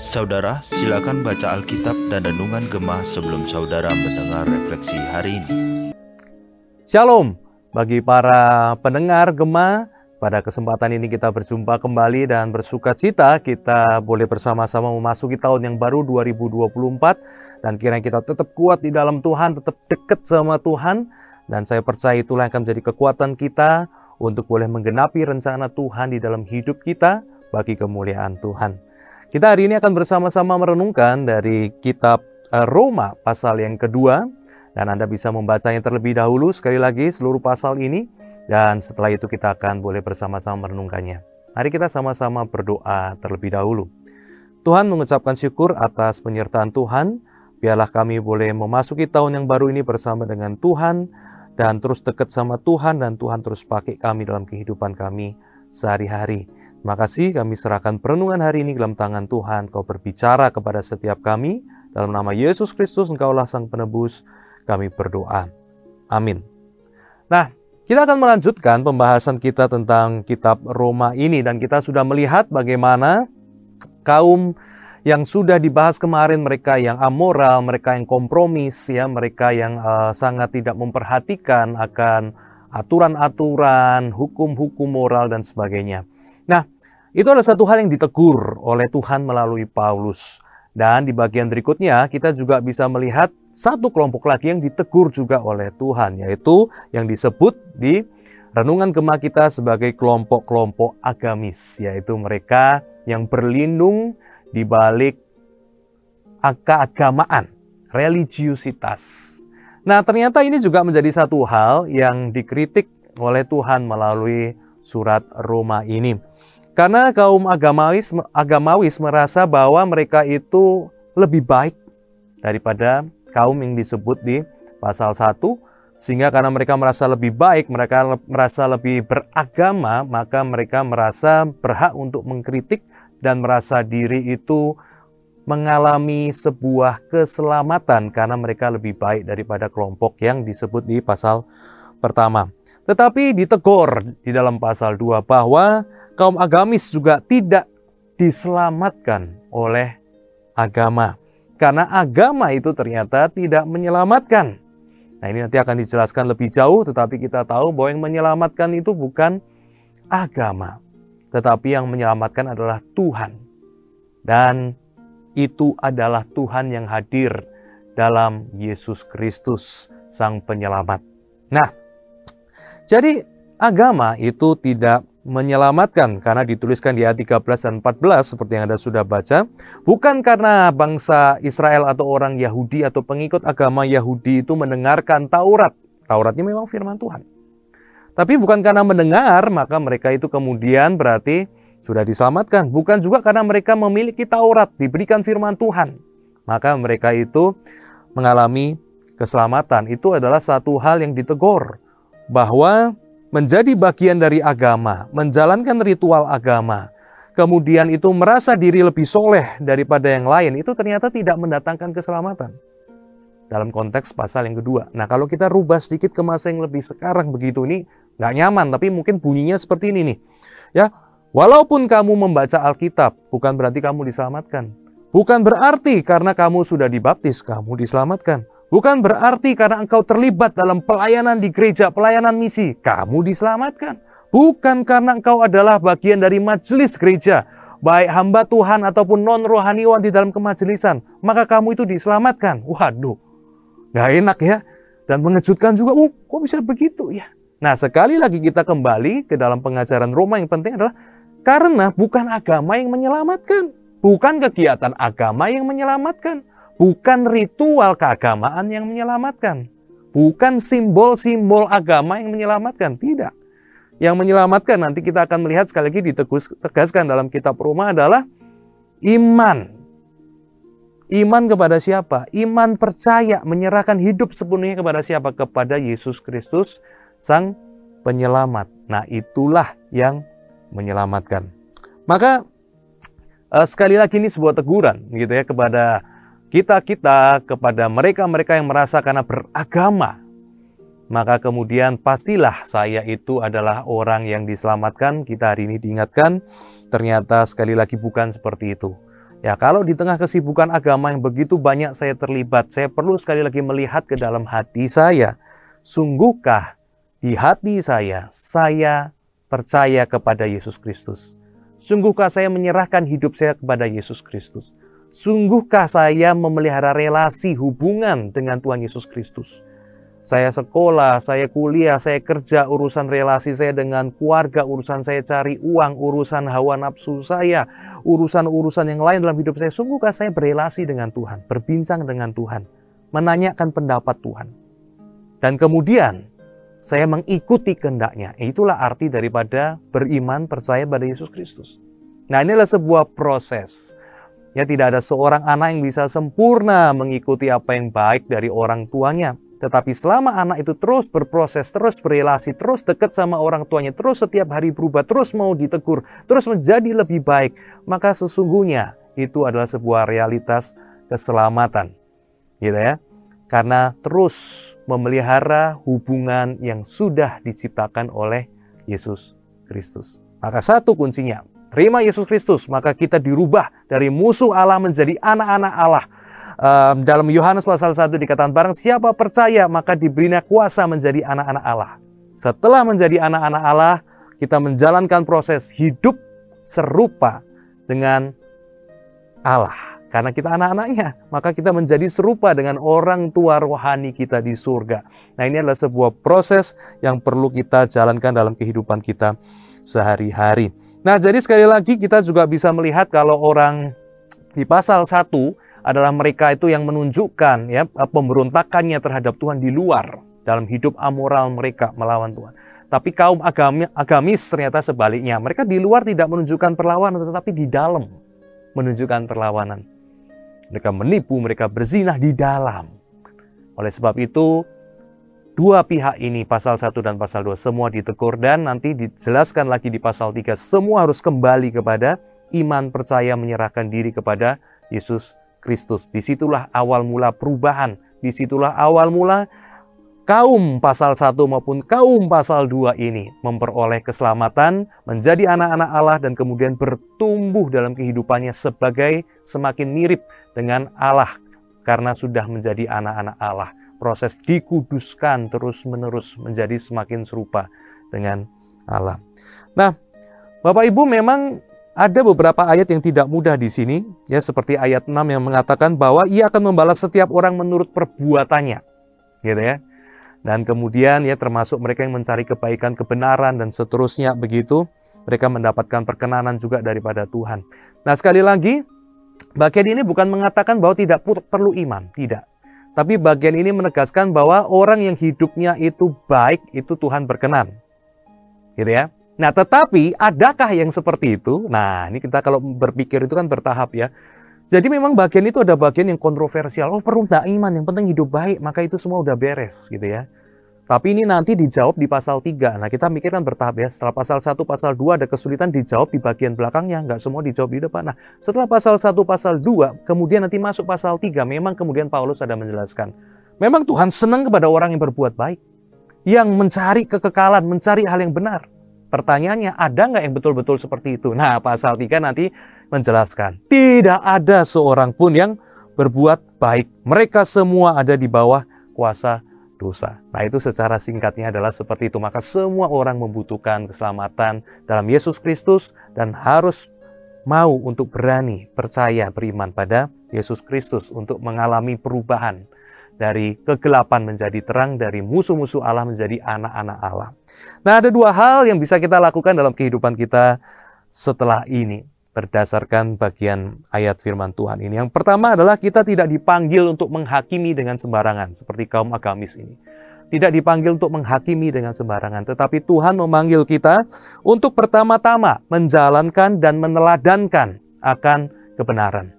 Saudara, silakan baca Alkitab dan Renungan Gemah sebelum saudara mendengar refleksi hari ini. Shalom bagi para pendengar Gemah. Pada kesempatan ini kita berjumpa kembali dan bersuka cita kita boleh bersama-sama memasuki tahun yang baru 2024 dan kiranya kita tetap kuat di dalam Tuhan, tetap dekat sama Tuhan dan saya percaya itulah yang akan menjadi kekuatan kita untuk boleh menggenapi rencana Tuhan di dalam hidup kita bagi kemuliaan Tuhan. Kita hari ini akan bersama-sama merenungkan dari kitab eh, Roma pasal yang kedua dan Anda bisa membacanya terlebih dahulu sekali lagi seluruh pasal ini dan setelah itu kita akan boleh bersama-sama merenungkannya. Mari kita sama-sama berdoa terlebih dahulu. Tuhan mengucapkan syukur atas penyertaan Tuhan. Biarlah kami boleh memasuki tahun yang baru ini bersama dengan Tuhan dan terus dekat sama Tuhan dan Tuhan terus pakai kami dalam kehidupan kami sehari-hari. Terima kasih kami serahkan perenungan hari ini dalam tangan Tuhan. Kau berbicara kepada setiap kami. Dalam nama Yesus Kristus, Engkaulah Sang Penebus. Kami berdoa. Amin. Nah, kita akan melanjutkan pembahasan kita tentang kitab Roma ini. Dan kita sudah melihat bagaimana kaum yang sudah dibahas kemarin mereka yang amoral, mereka yang kompromis, ya, mereka yang uh, sangat tidak memperhatikan akan aturan-aturan, hukum-hukum moral dan sebagainya. Nah, itu adalah satu hal yang ditegur oleh Tuhan melalui Paulus. Dan di bagian berikutnya kita juga bisa melihat satu kelompok lagi yang ditegur juga oleh Tuhan, yaitu yang disebut di renungan gemah kita sebagai kelompok-kelompok agamis, yaitu mereka yang berlindung di balik keagamaan, religiusitas. Nah, ternyata ini juga menjadi satu hal yang dikritik oleh Tuhan melalui surat Roma ini. Karena kaum agamawis, agamawis merasa bahwa mereka itu lebih baik daripada kaum yang disebut di pasal 1 sehingga karena mereka merasa lebih baik, mereka merasa lebih beragama, maka mereka merasa berhak untuk mengkritik dan merasa diri itu mengalami sebuah keselamatan karena mereka lebih baik daripada kelompok yang disebut di pasal pertama. Tetapi ditegur di dalam pasal 2 bahwa kaum agamis juga tidak diselamatkan oleh agama. Karena agama itu ternyata tidak menyelamatkan. Nah ini nanti akan dijelaskan lebih jauh, tetapi kita tahu bahwa yang menyelamatkan itu bukan agama. Tetapi yang menyelamatkan adalah Tuhan. Dan itu adalah Tuhan yang hadir dalam Yesus Kristus, Sang Penyelamat. Nah, jadi agama itu tidak menyelamatkan karena dituliskan di ayat 13 dan 14 seperti yang Anda sudah baca bukan karena bangsa Israel atau orang Yahudi atau pengikut agama Yahudi itu mendengarkan Taurat Tauratnya memang firman Tuhan tapi bukan karena mendengar maka mereka itu kemudian berarti sudah diselamatkan bukan juga karena mereka memiliki Taurat diberikan firman Tuhan maka mereka itu mengalami keselamatan itu adalah satu hal yang ditegur bahwa menjadi bagian dari agama, menjalankan ritual agama, kemudian itu merasa diri lebih soleh daripada yang lain, itu ternyata tidak mendatangkan keselamatan. Dalam konteks pasal yang kedua. Nah kalau kita rubah sedikit ke masa yang lebih sekarang begitu ini nggak nyaman, tapi mungkin bunyinya seperti ini nih. Ya, walaupun kamu membaca Alkitab, bukan berarti kamu diselamatkan. Bukan berarti karena kamu sudah dibaptis, kamu diselamatkan. Bukan berarti karena engkau terlibat dalam pelayanan di gereja, pelayanan misi, kamu diselamatkan. Bukan karena engkau adalah bagian dari majelis gereja, baik hamba Tuhan ataupun non rohaniwan di dalam kemajelisan, maka kamu itu diselamatkan. Waduh, gak enak ya. Dan mengejutkan juga, oh kok bisa begitu ya. Nah sekali lagi kita kembali ke dalam pengajaran Roma yang penting adalah karena bukan agama yang menyelamatkan. Bukan kegiatan agama yang menyelamatkan. Bukan ritual keagamaan yang menyelamatkan. Bukan simbol-simbol agama yang menyelamatkan. Tidak. Yang menyelamatkan nanti kita akan melihat sekali lagi ditegaskan dalam kitab Roma adalah iman. Iman kepada siapa? Iman percaya menyerahkan hidup sepenuhnya kepada siapa? Kepada Yesus Kristus sang penyelamat. Nah, itulah yang menyelamatkan. Maka eh, sekali lagi ini sebuah teguran gitu ya kepada kita-kita kepada mereka-mereka yang merasa karena beragama, maka kemudian pastilah saya itu adalah orang yang diselamatkan. Kita hari ini diingatkan, ternyata sekali lagi bukan seperti itu. Ya, kalau di tengah kesibukan agama yang begitu banyak saya terlibat, saya perlu sekali lagi melihat ke dalam hati saya. Sungguhkah di hati saya, saya percaya kepada Yesus Kristus? Sungguhkah saya menyerahkan hidup saya kepada Yesus Kristus? Sungguhkah saya memelihara relasi hubungan dengan Tuhan Yesus Kristus? Saya sekolah, saya kuliah, saya kerja, urusan relasi saya dengan keluarga, urusan saya cari uang, urusan hawa nafsu saya, urusan-urusan yang lain dalam hidup saya. Sungguhkah saya berelasi dengan Tuhan, berbincang dengan Tuhan, menanyakan pendapat Tuhan. Dan kemudian saya mengikuti kehendaknya. Itulah arti daripada beriman percaya pada Yesus Kristus. Nah inilah sebuah proses. Ya tidak ada seorang anak yang bisa sempurna mengikuti apa yang baik dari orang tuanya. Tetapi selama anak itu terus berproses, terus berrelasi, terus dekat sama orang tuanya, terus setiap hari berubah, terus mau ditegur, terus menjadi lebih baik, maka sesungguhnya itu adalah sebuah realitas keselamatan. Gitu ya. Karena terus memelihara hubungan yang sudah diciptakan oleh Yesus Kristus. Maka satu kuncinya, terima Yesus Kristus, maka kita dirubah dari musuh Allah menjadi anak-anak Allah dalam Yohanes pasal 1 dikatakan barang siapa percaya maka diberinya kuasa menjadi anak-anak Allah. Setelah menjadi anak-anak Allah, kita menjalankan proses hidup serupa dengan Allah. Karena kita anak-anaknya, maka kita menjadi serupa dengan orang tua rohani kita di surga. Nah ini adalah sebuah proses yang perlu kita jalankan dalam kehidupan kita sehari-hari. Nah jadi sekali lagi kita juga bisa melihat kalau orang di pasal 1 adalah mereka itu yang menunjukkan ya pemberontakannya terhadap Tuhan di luar dalam hidup amoral mereka melawan Tuhan. Tapi kaum agami, agamis ternyata sebaliknya. Mereka di luar tidak menunjukkan perlawanan tetapi di dalam menunjukkan perlawanan. Mereka menipu, mereka berzinah di dalam. Oleh sebab itu, dua pihak ini pasal 1 dan pasal 2 semua ditegur dan nanti dijelaskan lagi di pasal 3 semua harus kembali kepada iman percaya menyerahkan diri kepada Yesus Kristus. Di situlah awal mula perubahan. Di situlah awal mula kaum pasal 1 maupun kaum pasal 2 ini memperoleh keselamatan, menjadi anak-anak Allah dan kemudian bertumbuh dalam kehidupannya sebagai semakin mirip dengan Allah karena sudah menjadi anak-anak Allah. Proses dikuduskan terus-menerus menjadi semakin serupa dengan Allah. Nah, Bapak Ibu memang ada beberapa ayat yang tidak mudah di sini, ya seperti ayat 6 yang mengatakan bahwa ia akan membalas setiap orang menurut perbuatannya. Gitu ya. Dan kemudian ya termasuk mereka yang mencari kebaikan, kebenaran dan seterusnya begitu, mereka mendapatkan perkenanan juga daripada Tuhan. Nah, sekali lagi bagian ini bukan mengatakan bahwa tidak perlu iman, tidak. Tapi bagian ini menegaskan bahwa orang yang hidupnya itu baik itu Tuhan berkenan. Gitu ya. Nah, tetapi adakah yang seperti itu? Nah, ini kita kalau berpikir itu kan bertahap ya. Jadi memang bagian itu ada bagian yang kontroversial. Oh, perlu tidak iman, yang penting hidup baik, maka itu semua udah beres gitu ya. Tapi ini nanti dijawab di pasal 3. Nah, kita mikirkan bertahap ya. Setelah pasal 1, pasal 2 ada kesulitan dijawab di bagian belakangnya. Nggak semua dijawab di depan. Nah, setelah pasal 1, pasal 2, kemudian nanti masuk pasal 3. Memang kemudian Paulus ada menjelaskan. Memang Tuhan senang kepada orang yang berbuat baik. Yang mencari kekekalan, mencari hal yang benar. Pertanyaannya, ada nggak yang betul-betul seperti itu? Nah, pasal 3 nanti menjelaskan. Tidak ada seorang pun yang berbuat baik. Mereka semua ada di bawah kuasa dosa. Nah, itu secara singkatnya adalah seperti itu. Maka semua orang membutuhkan keselamatan dalam Yesus Kristus dan harus mau untuk berani percaya beriman pada Yesus Kristus untuk mengalami perubahan dari kegelapan menjadi terang, dari musuh-musuh Allah menjadi anak-anak Allah. Nah, ada dua hal yang bisa kita lakukan dalam kehidupan kita setelah ini berdasarkan bagian ayat firman Tuhan ini. Yang pertama adalah kita tidak dipanggil untuk menghakimi dengan sembarangan seperti kaum agamis ini. Tidak dipanggil untuk menghakimi dengan sembarangan, tetapi Tuhan memanggil kita untuk pertama-tama menjalankan dan meneladankan akan kebenaran.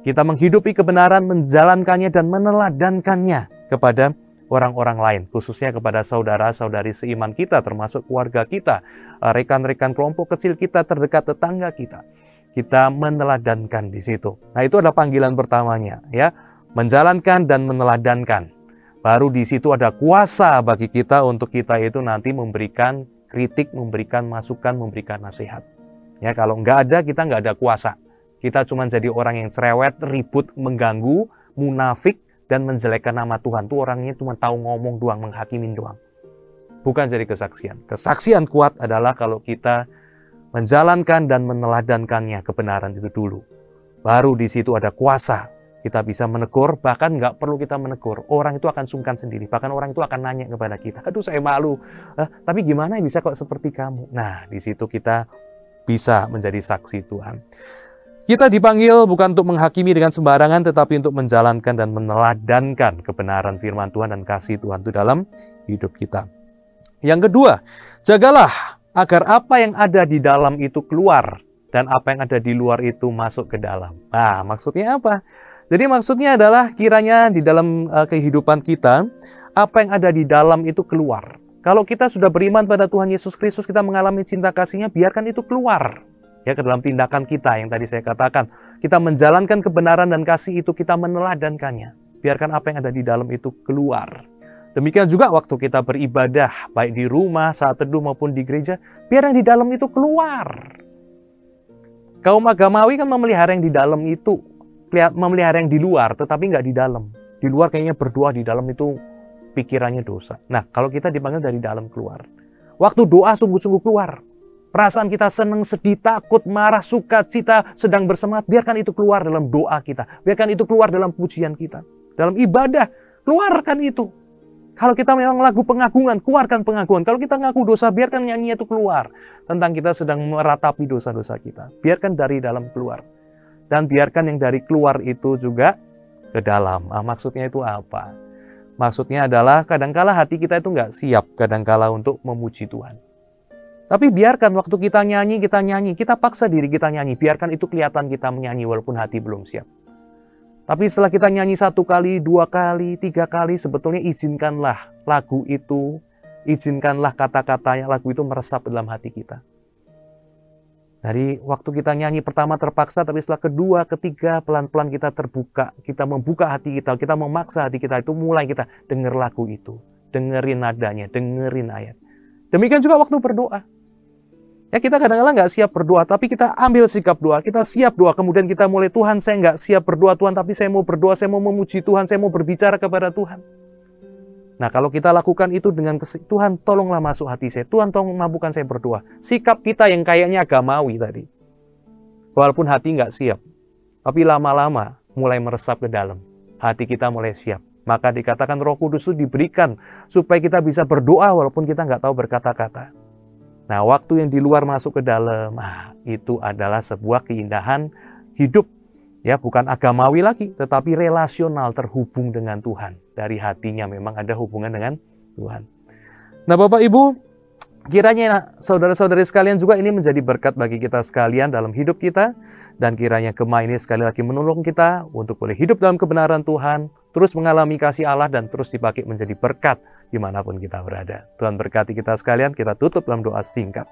Kita menghidupi kebenaran, menjalankannya dan meneladankannya kepada orang-orang lain, khususnya kepada saudara-saudari seiman kita, termasuk keluarga kita, rekan-rekan kelompok kecil kita, terdekat tetangga kita. Kita meneladankan di situ. Nah, itu adalah panggilan pertamanya, ya. Menjalankan dan meneladankan. baru di situ ada kuasa bagi kita untuk kita itu nanti memberikan kritik, memberikan masukan, memberikan nasihat. Ya, kalau nggak ada, kita nggak ada kuasa. Kita cuma jadi orang yang cerewet, ribut, mengganggu, munafik, dan menjelekkan nama Tuhan. Tuh orangnya cuma tahu ngomong doang, menghakimin doang. Bukan jadi kesaksian. Kesaksian kuat adalah kalau kita menjalankan dan meneladankannya kebenaran itu dulu. Baru di situ ada kuasa. Kita bisa menegur, bahkan nggak perlu kita menegur. Orang itu akan sungkan sendiri. Bahkan orang itu akan nanya kepada kita, aduh saya malu. Eh, tapi gimana bisa kok seperti kamu? Nah, di situ kita bisa menjadi saksi Tuhan. Kita dipanggil bukan untuk menghakimi dengan sembarangan, tetapi untuk menjalankan dan meneladankan kebenaran firman Tuhan dan kasih Tuhan itu dalam hidup kita. Yang kedua, jagalah agar apa yang ada di dalam itu keluar dan apa yang ada di luar itu masuk ke dalam. Nah, maksudnya apa? Jadi maksudnya adalah kiranya di dalam uh, kehidupan kita, apa yang ada di dalam itu keluar. Kalau kita sudah beriman pada Tuhan Yesus Kristus, kita mengalami cinta kasihnya, biarkan itu keluar. Ya, ke dalam tindakan kita yang tadi saya katakan. Kita menjalankan kebenaran dan kasih itu, kita meneladankannya. Biarkan apa yang ada di dalam itu keluar. Demikian juga waktu kita beribadah, baik di rumah, saat teduh maupun di gereja, biar yang di dalam itu keluar. Kaum agamawi kan memelihara yang di dalam itu, memelihara yang di luar, tetapi nggak di dalam. Di luar kayaknya berdoa, di dalam itu pikirannya dosa. Nah, kalau kita dipanggil dari dalam keluar. Waktu doa sungguh-sungguh keluar. Perasaan kita senang, sedih, takut, marah, suka, cita, sedang bersemangat. Biarkan itu keluar dalam doa kita. Biarkan itu keluar dalam pujian kita. Dalam ibadah, keluarkan itu. Kalau kita memang lagu pengagungan, keluarkan pengagungan. Kalau kita ngaku dosa, biarkan nyanyi itu keluar. Tentang kita sedang meratapi dosa-dosa kita. Biarkan dari dalam keluar dan biarkan yang dari keluar itu juga ke dalam. Ah, maksudnya itu apa? Maksudnya adalah kadangkala hati kita itu nggak siap kadangkala untuk memuji Tuhan. Tapi biarkan waktu kita nyanyi, kita nyanyi. Kita paksa diri kita nyanyi. Biarkan itu kelihatan kita menyanyi walaupun hati belum siap. Tapi setelah kita nyanyi satu kali, dua kali, tiga kali, sebetulnya izinkanlah lagu itu, izinkanlah kata-katanya, lagu itu meresap dalam hati kita. Dari waktu kita nyanyi pertama terpaksa, tapi setelah kedua, ketiga, pelan-pelan kita terbuka. Kita membuka hati kita, kita memaksa hati kita. Itu mulai kita dengar lagu itu. Dengerin nadanya, dengerin ayat. Demikian juga waktu berdoa. Ya kita kadang-kadang nggak siap berdoa, tapi kita ambil sikap doa, kita siap doa. Kemudian kita mulai, Tuhan saya nggak siap berdoa Tuhan, tapi saya mau berdoa, saya mau memuji Tuhan, saya mau berbicara kepada Tuhan. Nah, kalau kita lakukan itu dengan Tuhan, tolonglah masuk hati saya. Tuhan, tolong mampukan saya berdoa. Sikap kita yang kayaknya agamawi tadi. Walaupun hati nggak siap. Tapi lama-lama mulai meresap ke dalam. Hati kita mulai siap. Maka dikatakan roh kudus itu diberikan supaya kita bisa berdoa walaupun kita nggak tahu berkata-kata. Nah, waktu yang di luar masuk ke dalam, ah, itu adalah sebuah keindahan hidup Ya, bukan agamawi lagi, tetapi relasional terhubung dengan Tuhan. Dari hatinya memang ada hubungan dengan Tuhan. Nah, Bapak Ibu, kiranya saudara-saudari sekalian juga ini menjadi berkat bagi kita sekalian dalam hidup kita. Dan kiranya Gema ini sekali lagi menolong kita untuk boleh hidup dalam kebenaran Tuhan, terus mengalami kasih Allah dan terus dipakai menjadi berkat di mana pun kita berada. Tuhan berkati kita sekalian, kita tutup dalam doa singkat.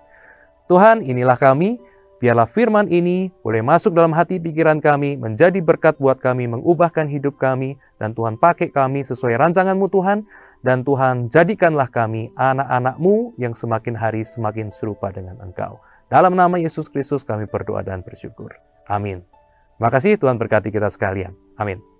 Tuhan, inilah kami, Biarlah firman ini boleh masuk dalam hati pikiran kami, menjadi berkat buat kami, mengubahkan hidup kami, dan Tuhan pakai kami sesuai rancanganmu Tuhan, dan Tuhan jadikanlah kami anak-anakmu yang semakin hari semakin serupa dengan Engkau. Dalam nama Yesus Kristus kami berdoa dan bersyukur. Amin. Terima kasih Tuhan berkati kita sekalian. Amin.